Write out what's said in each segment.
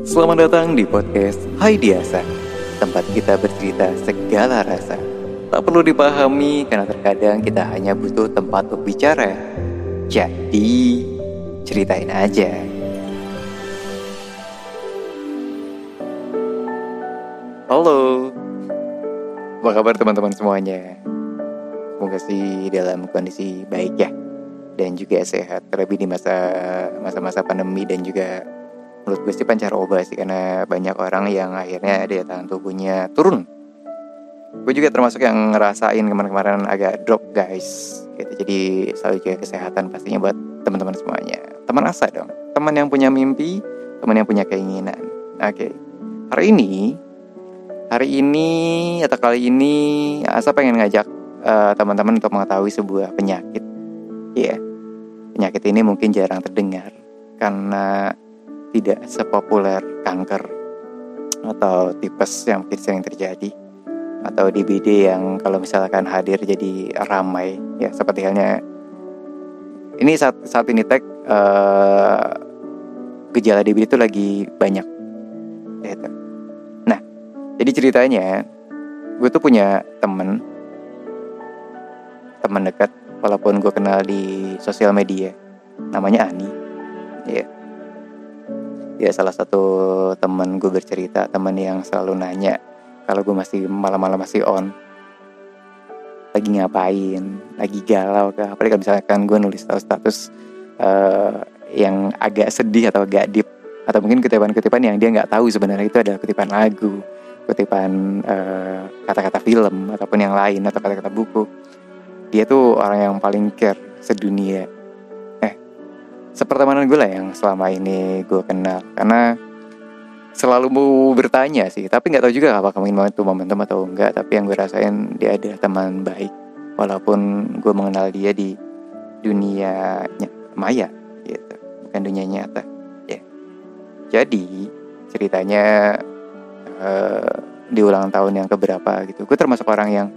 Selamat datang di podcast Hai Diasa Tempat kita bercerita segala rasa. Tak perlu dipahami karena terkadang kita hanya butuh tempat untuk bicara. Jadi ceritain aja. Halo. Apa kabar teman-teman semuanya? Semoga sih dalam kondisi baik ya. Dan juga sehat Terlebih di masa masa-masa pandemi dan juga menurut gue sih pancaroba sih karena banyak orang yang akhirnya daya tahan tubuhnya turun. Gue juga termasuk yang ngerasain kemarin-kemarin agak drop guys. Gitu jadi selalu jaga kesehatan pastinya buat teman-teman semuanya. Teman asa dong. Teman yang punya mimpi teman yang punya keinginan. Oke. Okay. hari ini hari ini atau kali ini asa pengen ngajak uh, teman-teman untuk mengetahui sebuah penyakit. Ya yeah. penyakit ini mungkin jarang terdengar. Karena tidak sepopuler kanker atau tipes yang mungkin sering terjadi atau DBD yang kalau misalkan hadir jadi ramai ya seperti halnya ini saat saat ini tag uh, gejala DBD itu lagi banyak gitu. Nah jadi ceritanya gue tuh punya temen teman dekat walaupun gue kenal di sosial media namanya Ani ya yeah ya salah satu temen gue bercerita temen yang selalu nanya kalau gue masih malam-malam masih on lagi ngapain lagi galau kah? Apalagi kalau misalkan gue nulis status uh, yang agak sedih atau agak deep atau mungkin kutipan-kutipan yang dia nggak tahu sebenarnya itu adalah kutipan lagu kutipan uh, kata-kata film ataupun yang lain atau kata-kata buku. Dia tuh orang yang paling care sedunia sepertemanan gue lah yang selama ini gue kenal. Karena selalu mau bertanya sih tapi nggak tahu juga apa mungkin itu momentum atau enggak. Tapi yang gue rasain dia ada teman baik. Walaupun gue mengenal dia di dunia maya gitu. Bukan dunia nyata. Ya. Jadi ceritanya uh, di ulang tahun yang keberapa gitu gue termasuk orang yang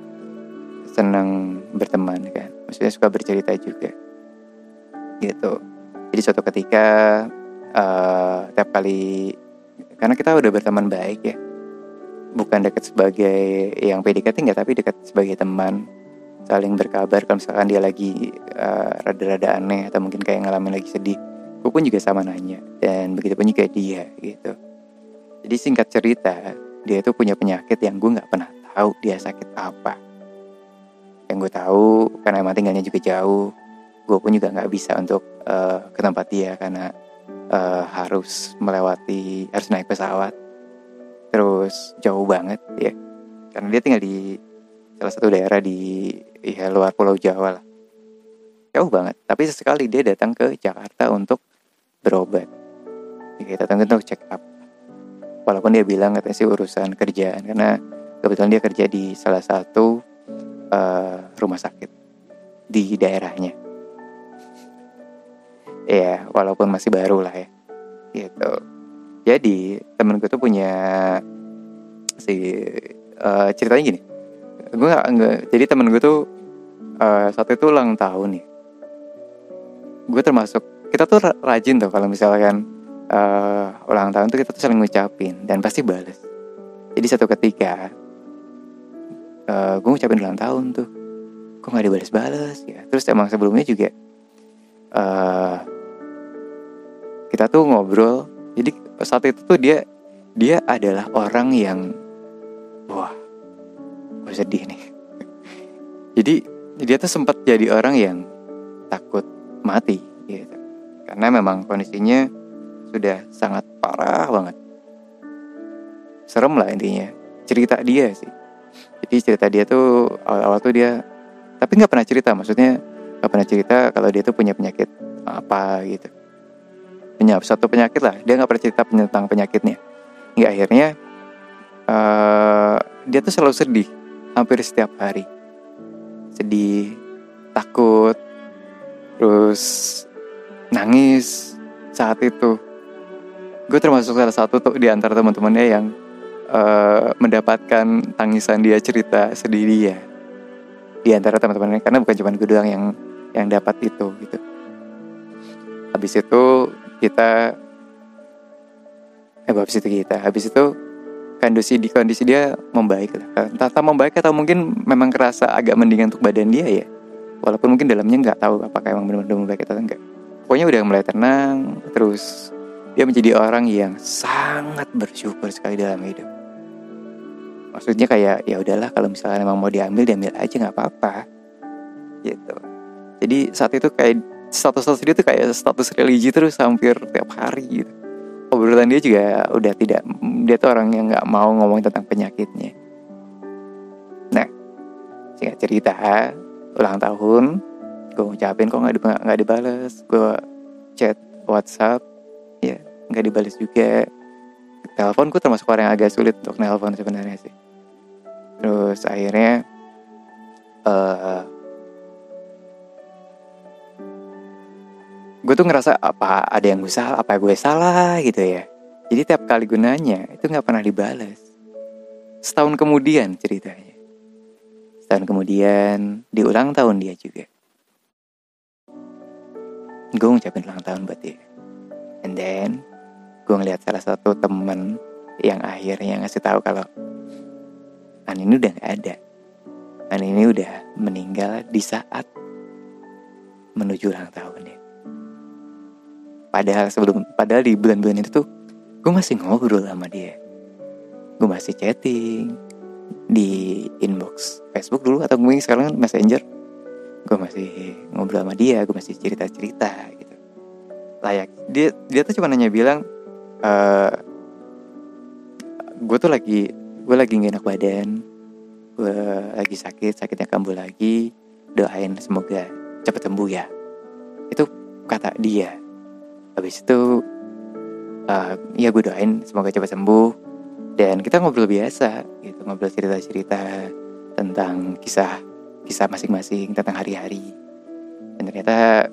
senang berteman kan. Maksudnya suka bercerita juga. Gitu jadi suatu ketika uh, tiap kali karena kita udah berteman baik ya bukan dekat sebagai yang PDKT enggak tapi dekat sebagai teman saling berkabar kalau misalkan dia lagi uh, rada-rada aneh atau mungkin kayak ngalamin lagi sedih gue pun juga sama nanya dan begitu pun juga dia gitu. Jadi singkat cerita dia itu punya penyakit yang gue nggak pernah tahu dia sakit apa. Yang gue tahu karena emang tinggalnya juga jauh gue pun juga nggak bisa untuk uh, ke tempat dia karena uh, harus melewati harus naik pesawat. Terus jauh banget ya. Karena dia tinggal di salah satu daerah di ya, luar Pulau Jawa lah. Jauh banget. Tapi sesekali dia datang ke Jakarta untuk berobat. Ya, datang untuk check up. Walaupun dia bilang katanya sih urusan kerjaan karena kebetulan dia kerja di salah satu uh, rumah sakit di daerahnya ya walaupun masih baru lah ya. Gitu. Jadi temen gue tuh punya si uh, ceritanya gini. Gue nggak nggak jadi temen gue tuh uh, saat itu ulang tahun nih. Gue termasuk kita tuh rajin tuh kalau misalkan uh, ulang tahun tuh kita tuh saling ngucapin dan pasti balas jadi satu ketika uh, gue ngucapin ulang tahun tuh kok nggak dibalas-balas ya? Terus emang sebelumnya juga uh, kita tuh ngobrol. Jadi saat itu tuh dia dia adalah orang yang wah gue sedih nih. Jadi dia tuh sempat jadi orang yang takut mati gitu. Karena memang kondisinya sudah sangat parah banget. Serem lah intinya. Cerita dia sih. Jadi cerita dia tuh awal-awal tuh dia tapi nggak pernah cerita. Maksudnya nggak pernah cerita kalau dia tuh punya penyakit apa gitu punya satu penyakit lah. Dia nggak pernah cerita tentang penyakitnya. Hingga akhirnya uh, dia tuh selalu sedih. Hampir setiap hari. Sedih takut terus nangis saat itu. Gue termasuk salah satu tuh di antara teman-temannya yang uh, mendapatkan tangisan dia cerita sedih dia. Di antara teman-temannya karena bukan cuma gue doang yang yang dapat itu gitu. Habis itu kita eh habis itu kita. Habis itu kondisi di kondisi dia membaik lah. Entah membaik atau mungkin memang kerasa agak mendingan untuk badan dia ya. Walaupun mungkin dalamnya nggak tahu apakah emang benar-benar membaik atau enggak. Pokoknya udah mulai tenang terus dia menjadi orang yang sangat bersyukur sekali dalam hidup. Maksudnya kayak ya udahlah kalau misalnya emang mau diambil diambil aja nggak apa-apa. Gitu. Jadi saat itu kayak status-status dia tuh kayak status religi terus hampir tiap hari gitu. Obrolan dia juga udah tidak dia tuh orang yang nggak mau ngomong tentang penyakitnya. Nah singkat cerita ulang tahun gue ngucapin kok nggak nggak dibales. Gue chat WhatsApp ya nggak dibales juga. Telepon gue termasuk orang yang agak sulit untuk nelpon sebenarnya sih. Terus akhirnya uh, gue tuh ngerasa apa ada yang gue salah apa gue salah gitu ya. Jadi tiap kali gue nanya itu nggak pernah dibales. Setahun kemudian ceritanya. Setahun kemudian di ulang tahun dia juga. Gue ngucapin ulang tahun buat dia. And then gue ngeliat salah satu temen yang akhirnya ngasih tahu kalau An ini udah gak ada. An ini udah meninggal di saat menuju ulang tahun ya padahal sebelum padahal di bulan-bulan itu tuh gue masih ngobrol sama dia. Gue masih chatting di inbox Facebook dulu atau gue sekarang messenger. Gue masih ngobrol sama dia gue masih cerita cerita gitu. Layak dia dia tuh cuma nanya bilang e, gue tuh lagi gue lagi gak enak badan gue lagi sakit sakitnya kambuh lagi doain semoga cepet sembuh ya. Itu kata dia habis itu uh, ya gue doain semoga cepat sembuh. Dan kita ngobrol biasa gitu. Ngobrol cerita cerita tentang kisah kisah masing-masing tentang hari-hari. Dan ternyata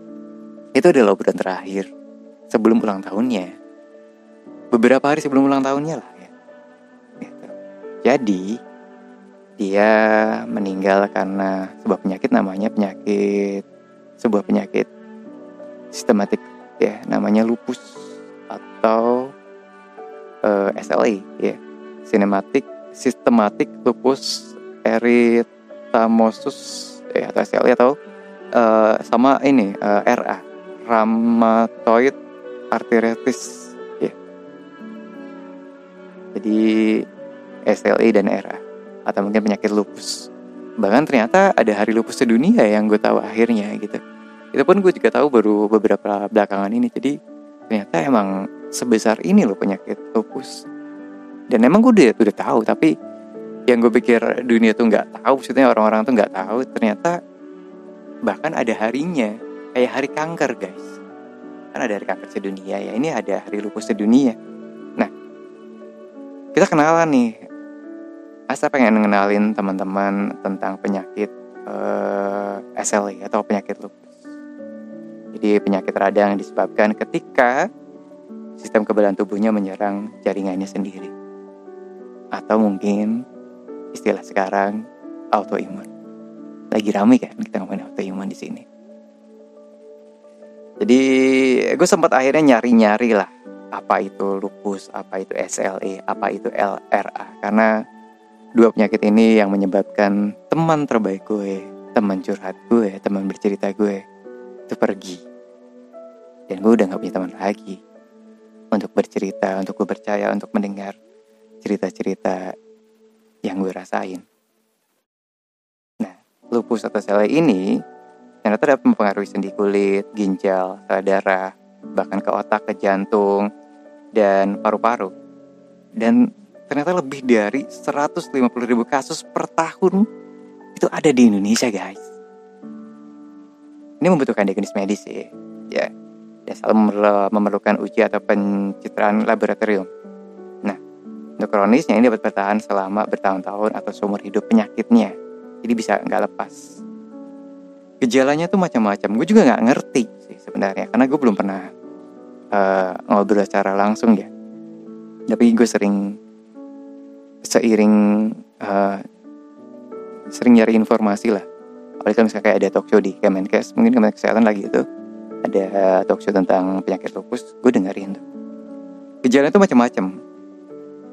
itu adalah obrolan terakhir sebelum ulang tahunnya. Beberapa hari sebelum ulang tahunnya lah ya. Gitu. jadi dia meninggal karena sebuah penyakit namanya penyakit sebuah penyakit sistematik ya namanya lupus atau uh, eh, SLE ya. Cinematic Systematic Lupus Erythemosus ya atau SLE atau uh, sama ini uh, eh, RA Rheumatoid Arthritis ya. Jadi SLE dan RA atau mungkin penyakit lupus. Bahkan ternyata ada hari lupus sedunia yang gue tahu akhirnya gitu itu pun gue juga tahu baru beberapa belakangan ini. Jadi ternyata emang sebesar ini loh penyakit lupus. Dan emang gue udah udah tahu tapi yang gue pikir dunia tuh nggak tahu maksudnya orang-orang tuh nggak tahu ternyata bahkan ada harinya kayak hari kanker guys. Kan ada hari kanker sedunia ya ini ada hari lupus sedunia. Nah kita kenalan nih. Asa pengen ngenalin teman-teman tentang penyakit uh, eh, SLE atau penyakit lupus jadi penyakit radang disebabkan ketika sistem kekebalan tubuhnya menyerang jaringannya sendiri. Atau mungkin istilah sekarang autoimun. Lagi ramai kan kita ngomongin autoimun di sini. Jadi gue sempat akhirnya nyari-nyari lah apa itu lupus, apa itu SLE, apa itu LRA karena dua penyakit ini yang menyebabkan teman terbaik gue, teman curhat gue, teman bercerita gue itu pergi. Dan gue udah gak punya teman lagi untuk bercerita untuk gue percaya untuk mendengar cerita-cerita yang gue rasain. Nah lupus atau sel ini ternyata dapat mempengaruhi sendi kulit ginjal sel darah bahkan ke otak ke jantung dan paru-paru. Dan ternyata lebih dari 150 ribu kasus per tahun itu ada di Indonesia guys ini membutuhkan diagnosis medis sih ya dan selalu memerlukan uji atau pencitraan laboratorium. Nah, untuk kronisnya ini dapat bertahan selama bertahun-tahun atau seumur hidup penyakitnya. Jadi bisa nggak lepas. Gejalanya tuh macam-macam. Gue juga nggak ngerti sih sebenarnya karena gue belum pernah uh, ngobrol secara langsung ya. Tapi gue sering seiring uh, sering nyari informasi lah apalagi kan misalnya kayak ada talk show di Kemenkes mungkin Kemenkes Kesehatan lagi itu ada talk show tentang penyakit lupus gue dengerin tuh Gejala itu macam-macam.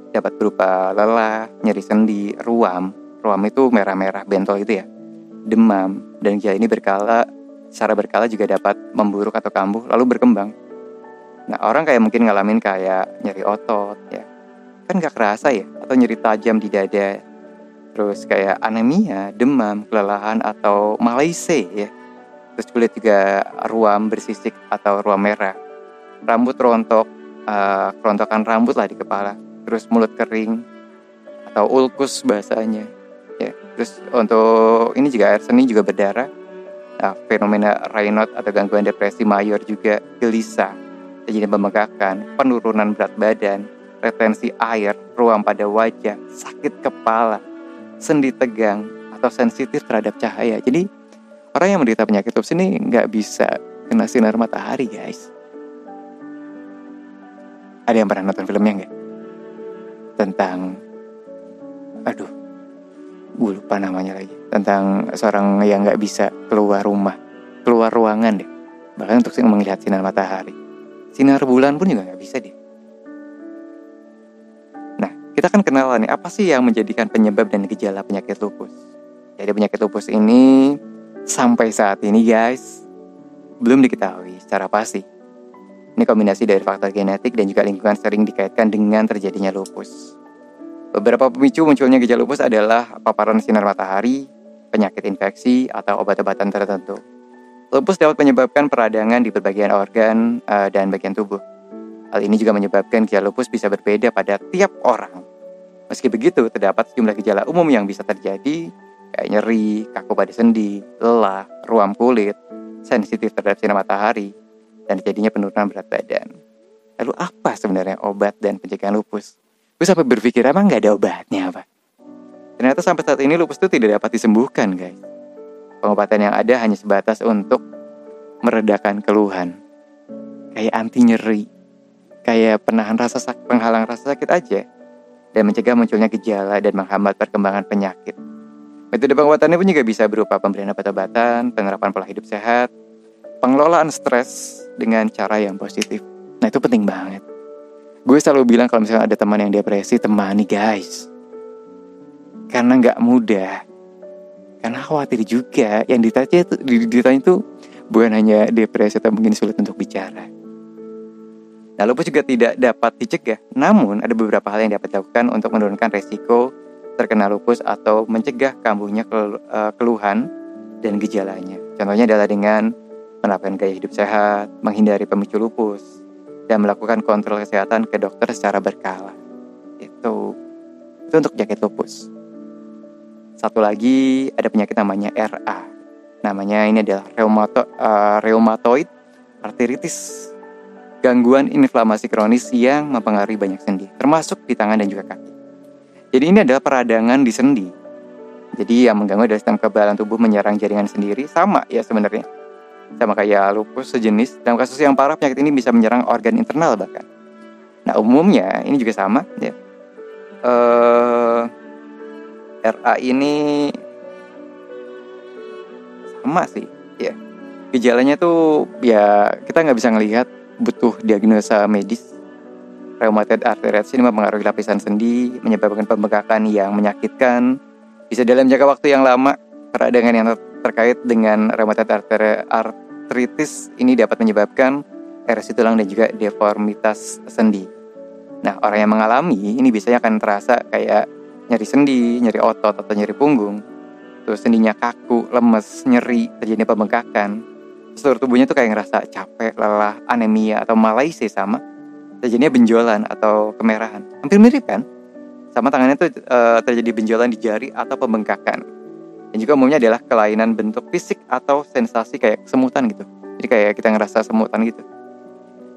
Dapat berupa lelah, nyeri sendi, ruam. Ruam itu merah-merah bentol itu ya. Demam, dan gejala ini berkala secara berkala juga dapat memburuk atau kambuh lalu berkembang. Nah orang kayak mungkin ngalamin kayak nyeri otot ya, kan gak kerasa ya, atau nyeri tajam di dada, terus kayak anemia, demam, kelelahan atau malaise ya, terus kulit juga ruam bersisik atau ruam merah, rambut rontok, uh, kerontokan rambut lah di kepala, terus mulut kering atau ulkus bahasanya, ya, terus untuk ini juga air seni juga berdarah, Nah, fenomena Raynaud atau gangguan depresi mayor juga gelisah, terjadi pembengkakan, penurunan berat badan, retensi air, ruam pada wajah, sakit kepala, sendi tegang, atau sensitif terhadap cahaya. Jadi orang yang menderita penyakit lupus ini nggak bisa kena sinar matahari, guys. Ada yang pernah nonton filmnya nggak? Tentang, aduh, gue lupa namanya lagi tentang seorang yang nggak bisa keluar rumah, keluar ruangan deh. Bahkan untuk melihat sinar matahari. Sinar bulan pun juga nggak bisa deh. Kita kan kenal nih, apa sih yang menjadikan penyebab dan gejala penyakit lupus? Jadi penyakit lupus ini sampai saat ini guys, belum diketahui secara pasti. Ini kombinasi dari faktor genetik dan juga lingkungan sering dikaitkan dengan terjadinya lupus. Beberapa pemicu munculnya gejala lupus adalah paparan sinar matahari, penyakit infeksi, atau obat-obatan tertentu. Lupus dapat menyebabkan peradangan di berbagai organ uh, dan bagian tubuh. Hal ini juga menyebabkan gejala lupus bisa berbeda pada tiap orang. Meski begitu, terdapat sejumlah gejala umum yang bisa terjadi, kayak nyeri, kaku pada sendi, lelah, ruam kulit, sensitif terhadap sinar matahari, dan terjadinya penurunan berat badan. Lalu apa sebenarnya obat dan pencegahan lupus? Gue sampai berpikir emang nggak ada obatnya apa? Ternyata sampai saat ini lupus itu tidak dapat disembuhkan, guys. Pengobatan yang ada hanya sebatas untuk meredakan keluhan. Kayak anti nyeri, kayak penahan rasa sakit, penghalang rasa sakit aja, dan mencegah munculnya gejala dan menghambat perkembangan penyakit. Metode pengobatannya pun juga bisa berupa pemberian obat-obatan, penerapan pola hidup sehat, pengelolaan stres dengan cara yang positif. Nah itu penting banget. Gue selalu bilang kalau misalnya ada teman yang depresi, temani guys karena nggak mudah karena khawatir juga yang ditanya itu ditanya itu bukan hanya depresi atau mungkin sulit untuk bicara Nah, lupus juga tidak dapat dicegah, namun ada beberapa hal yang dapat dilakukan untuk menurunkan resiko terkena lupus atau mencegah kambuhnya eh, keluhan dan gejalanya. Contohnya adalah dengan menerapkan gaya hidup sehat, menghindari pemicu lupus, dan melakukan kontrol kesehatan ke dokter secara berkala. Itu itu untuk penyakit lupus. Satu lagi ada penyakit namanya RA. Namanya ini adalah reumato, uh, rheumatoid arthritis. Gangguan inflamasi kronis yang mempengaruhi banyak sendi, termasuk di tangan dan juga kaki. Jadi ini adalah peradangan di sendi. Jadi yang mengganggu adalah sistem kekebalan tubuh menyerang jaringan sendiri sama ya sebenarnya. Sama kayak lupus sejenis. Dalam kasus yang parah penyakit ini bisa menyerang organ internal bahkan. Nah umumnya ini juga sama ya. Uh, RA ini sama sih ya gejalanya tuh ya kita nggak bisa ngelihat butuh diagnosa medis rheumatoid arthritis ini mempengaruhi lapisan sendi menyebabkan pembengkakan yang menyakitkan. Bisa dalam jangka waktu yang lama peradangan yang terkait dengan rheumatoid arthritis ini dapat menyebabkan erosi tulang dan juga deformitas sendi. Nah orang yang mengalami ini biasanya akan terasa kayak nyeri sendi, nyeri otot atau nyeri punggung, terus sendinya kaku, lemes, nyeri, terjadi pembengkakan, seluruh tubuhnya tuh kayak ngerasa capek, lelah, anemia atau malaise sama, terjadinya benjolan atau kemerahan. Hampir mirip kan? Sama tangannya tuh e, terjadi benjolan di jari atau pembengkakan. Dan juga umumnya adalah kelainan bentuk fisik atau sensasi kayak semutan gitu. Jadi kayak kita ngerasa semutan gitu.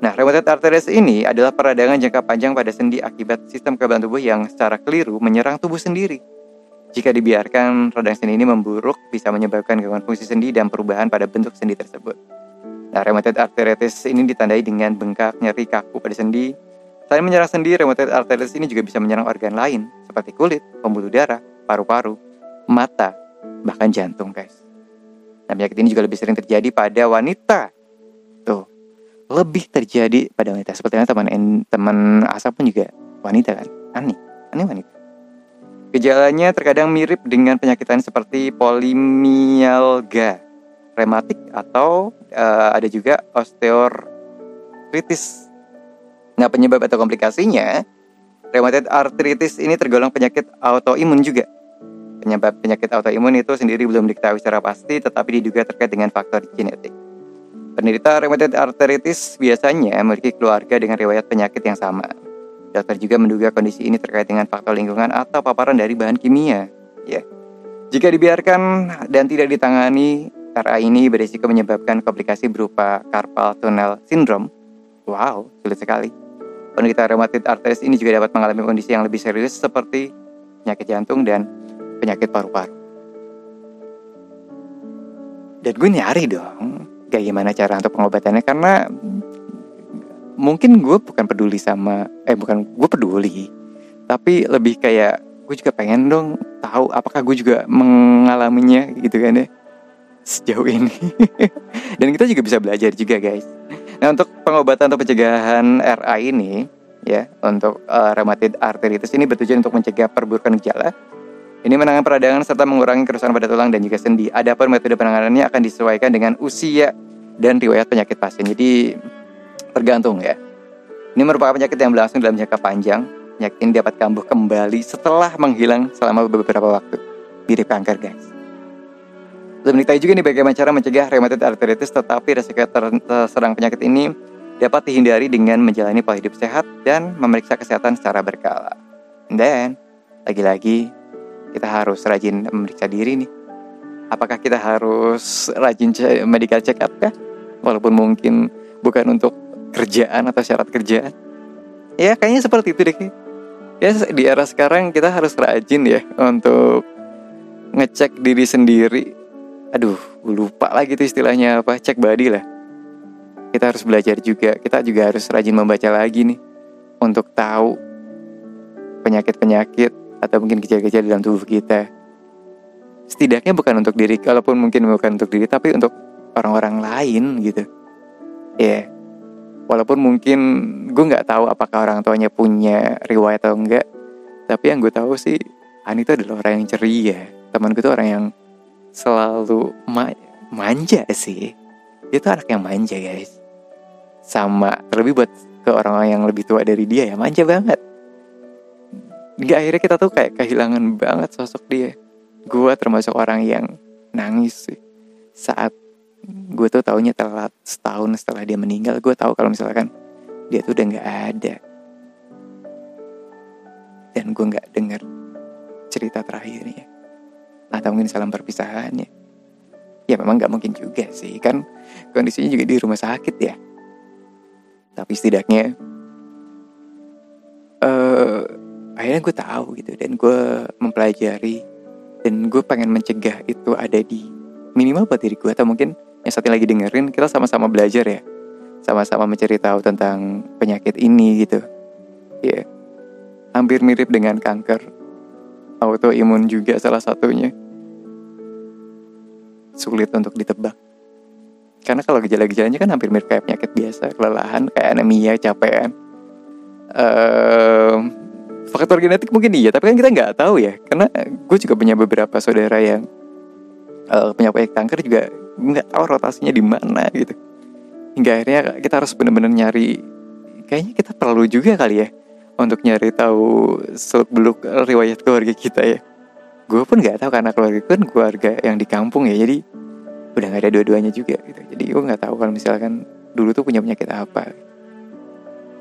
Nah, rheumatoid arthritis ini adalah peradangan jangka panjang pada sendi akibat sistem kekebalan tubuh yang secara keliru menyerang tubuh sendiri. Jika dibiarkan, radang sendi ini memburuk bisa menyebabkan gangguan fungsi sendi dan perubahan pada bentuk sendi tersebut. Nah, rheumatoid arthritis ini ditandai dengan bengkak, nyeri, kaku pada sendi. Selain menyerang sendi, rheumatoid arthritis ini juga bisa menyerang organ lain seperti kulit, pembuluh darah, paru-paru, mata, bahkan jantung, guys. Nah, penyakit ini juga lebih sering terjadi pada wanita. Tuh, lebih terjadi pada wanita. Seperti teman teman Asap pun juga wanita kan, aneh, aneh wanita. Gejalanya terkadang mirip dengan penyakitan seperti polimialgia, rematik atau uh, ada juga osteoartritis. Nah, penyebab atau komplikasinya, rheumatoid arthritis ini tergolong penyakit autoimun juga. Penyebab penyakit autoimun itu sendiri belum diketahui secara pasti, tetapi diduga terkait dengan faktor genetik. Penderita rheumatoid arthritis biasanya memiliki keluarga dengan riwayat penyakit yang sama. Dokter juga menduga kondisi ini terkait dengan faktor lingkungan atau paparan dari bahan kimia. Ya. Jika dibiarkan dan tidak ditangani, RA ini berisiko menyebabkan komplikasi berupa carpal tunnel syndrome. Wow, sulit sekali. Penderita rheumatoid arthritis ini juga dapat mengalami kondisi yang lebih serius seperti penyakit jantung dan penyakit paru-paru. Dan gue nyari dong, kayak gimana cara untuk pengobatannya karena mungkin gue bukan peduli sama eh bukan gue peduli tapi lebih kayak gue juga pengen dong tahu apakah gue juga mengalaminya gitu kan ya sejauh ini dan kita juga bisa belajar juga guys nah untuk pengobatan atau pencegahan RA ini ya untuk uh, rheumatoid arthritis ini bertujuan untuk mencegah perburukan gejala ini menangani peradangan serta mengurangi kerusakan pada tulang dan juga sendi. Adapun metode penanganannya akan disesuaikan dengan usia dan riwayat penyakit pasien. Jadi tergantung ya. Ini merupakan penyakit yang berlangsung dalam jangka panjang. Penyakit ini dapat kambuh kembali setelah menghilang selama beberapa waktu. Mirip kanker guys. Belum diketahui juga nih bagaimana cara mencegah rheumatoid arthritis tetapi resiko terserang penyakit ini dapat dihindari dengan menjalani pola hidup sehat dan memeriksa kesehatan secara berkala. Dan lagi-lagi kita harus rajin memeriksa diri nih. Apakah kita harus rajin medical check up kah? Walaupun mungkin bukan untuk kerjaan atau syarat kerjaan? Ya kayaknya seperti itu deh ya di era sekarang kita harus rajin ya untuk ngecek diri sendiri. Aduh lupa lagi tuh istilahnya apa cek body lah. Kita harus belajar juga kita juga harus rajin membaca lagi nih untuk tahu penyakit-penyakit atau mungkin gejala-gejala dalam tubuh kita. Setidaknya bukan untuk diri kalaupun mungkin bukan untuk diri tapi untuk orang-orang lain gitu. Ya. yeah walaupun mungkin gue nggak tahu apakah orang tuanya punya riwayat atau enggak tapi yang gue tahu sih Ani itu adalah orang yang ceria. Teman gue tuh orang yang selalu ma manja sih. Dia tuh anak yang manja guys. Sama terlebih buat ke orang-orang yang lebih tua dari dia ya manja banget. Gak akhirnya kita tuh kayak kehilangan banget sosok dia. Gue termasuk orang yang nangis sih saat gue tuh taunya telat setahun setelah dia meninggal gue tahu kalau misalkan dia tuh udah nggak ada. Dan gue nggak denger cerita terakhirnya atau mungkin salam perpisahannya ya. Memang nggak mungkin juga sih. Kan kondisinya juga di rumah sakit ya. Tapi setidaknya uh, akhirnya gue tahu gitu. Dan gue mempelajari. Dan gue pengen mencegah itu ada di minimal buat diri gue atau mungkin yang satu lagi dengerin kita sama-sama belajar ya. Sama-sama mencari tahu tentang penyakit ini gitu. Ya yeah. hampir mirip dengan kanker. Autoimun juga salah satunya. Sulit untuk ditebak. Karena kalau gejala-gejalanya kan hampir mirip kayak penyakit biasa. Kelelahan kayak anemia capean. Um, faktor genetik mungkin iya tapi kan kita nggak tahu ya. Karena gue juga punya beberapa saudara yang uh, punya penyakit kanker juga nggak tahu rotasinya di mana gitu. Hingga akhirnya kita harus benar-benar nyari kayaknya kita perlu juga kali ya untuk nyari tahu seluk beluk riwayat keluarga kita ya. Gue pun nggak tahu karena keluarga gue kan keluarga yang di kampung ya jadi udah nggak ada dua-duanya juga gitu. Jadi gue nggak tahu kalau misalkan dulu tuh punya penyakit apa.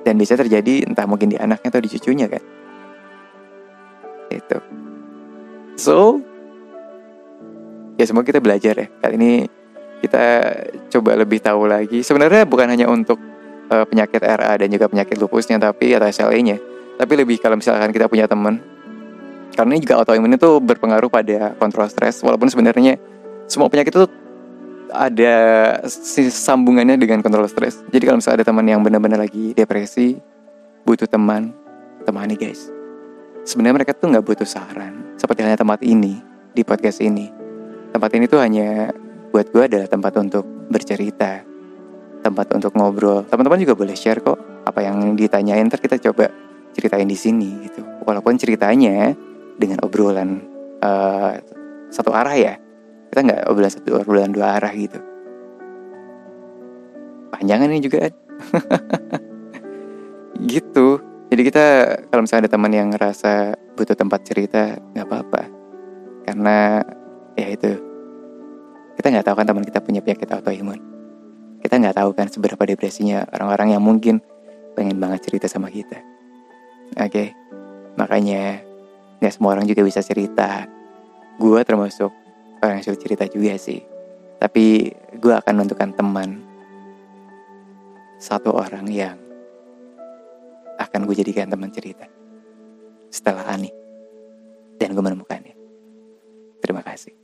Dan bisa terjadi entah mungkin di anaknya atau di cucunya kan. Itu so ya semoga kita belajar ya kali ini kita coba lebih tahu lagi. Sebenarnya bukan hanya untuk uh, penyakit RA dan juga penyakit lupusnya tapi atau SLE-nya, tapi lebih kalau misalkan kita punya teman. Karena ini juga autoimun itu berpengaruh pada kontrol stres walaupun sebenarnya semua penyakit itu ada sambungannya dengan kontrol stres. Jadi kalau misalnya ada teman yang benar-benar lagi depresi, butuh teman, temani guys. Sebenarnya mereka tuh nggak butuh saran, seperti hanya tempat ini di podcast ini. Tempat ini tuh hanya buat gue adalah tempat untuk bercerita. tempat untuk ngobrol. Teman-teman juga boleh share kok apa yang ditanyain ntar kita coba ceritain di sini gitu. Walaupun ceritanya dengan obrolan uh, satu arah ya. Kita nggak obrolan satu obrolan dua arah gitu. Panjangan ini juga. Gitu. Jadi kita kalau misalnya ada teman yang ngerasa butuh tempat cerita nggak apa-apa. Karena ya itu. Kita nggak tahu kan teman kita punya penyakit autoimun kita nggak tahu kan seberapa depresinya orang-orang yang mungkin pengen banget cerita sama kita. Oke? Okay? makanya nggak semua orang juga bisa cerita. Gue termasuk orang yang suka cerita juga sih. Tapi gue akan menentukan teman. Satu orang yang akan gue jadikan teman cerita. Setelah Ani. Dan gue menemukannya. Terima kasih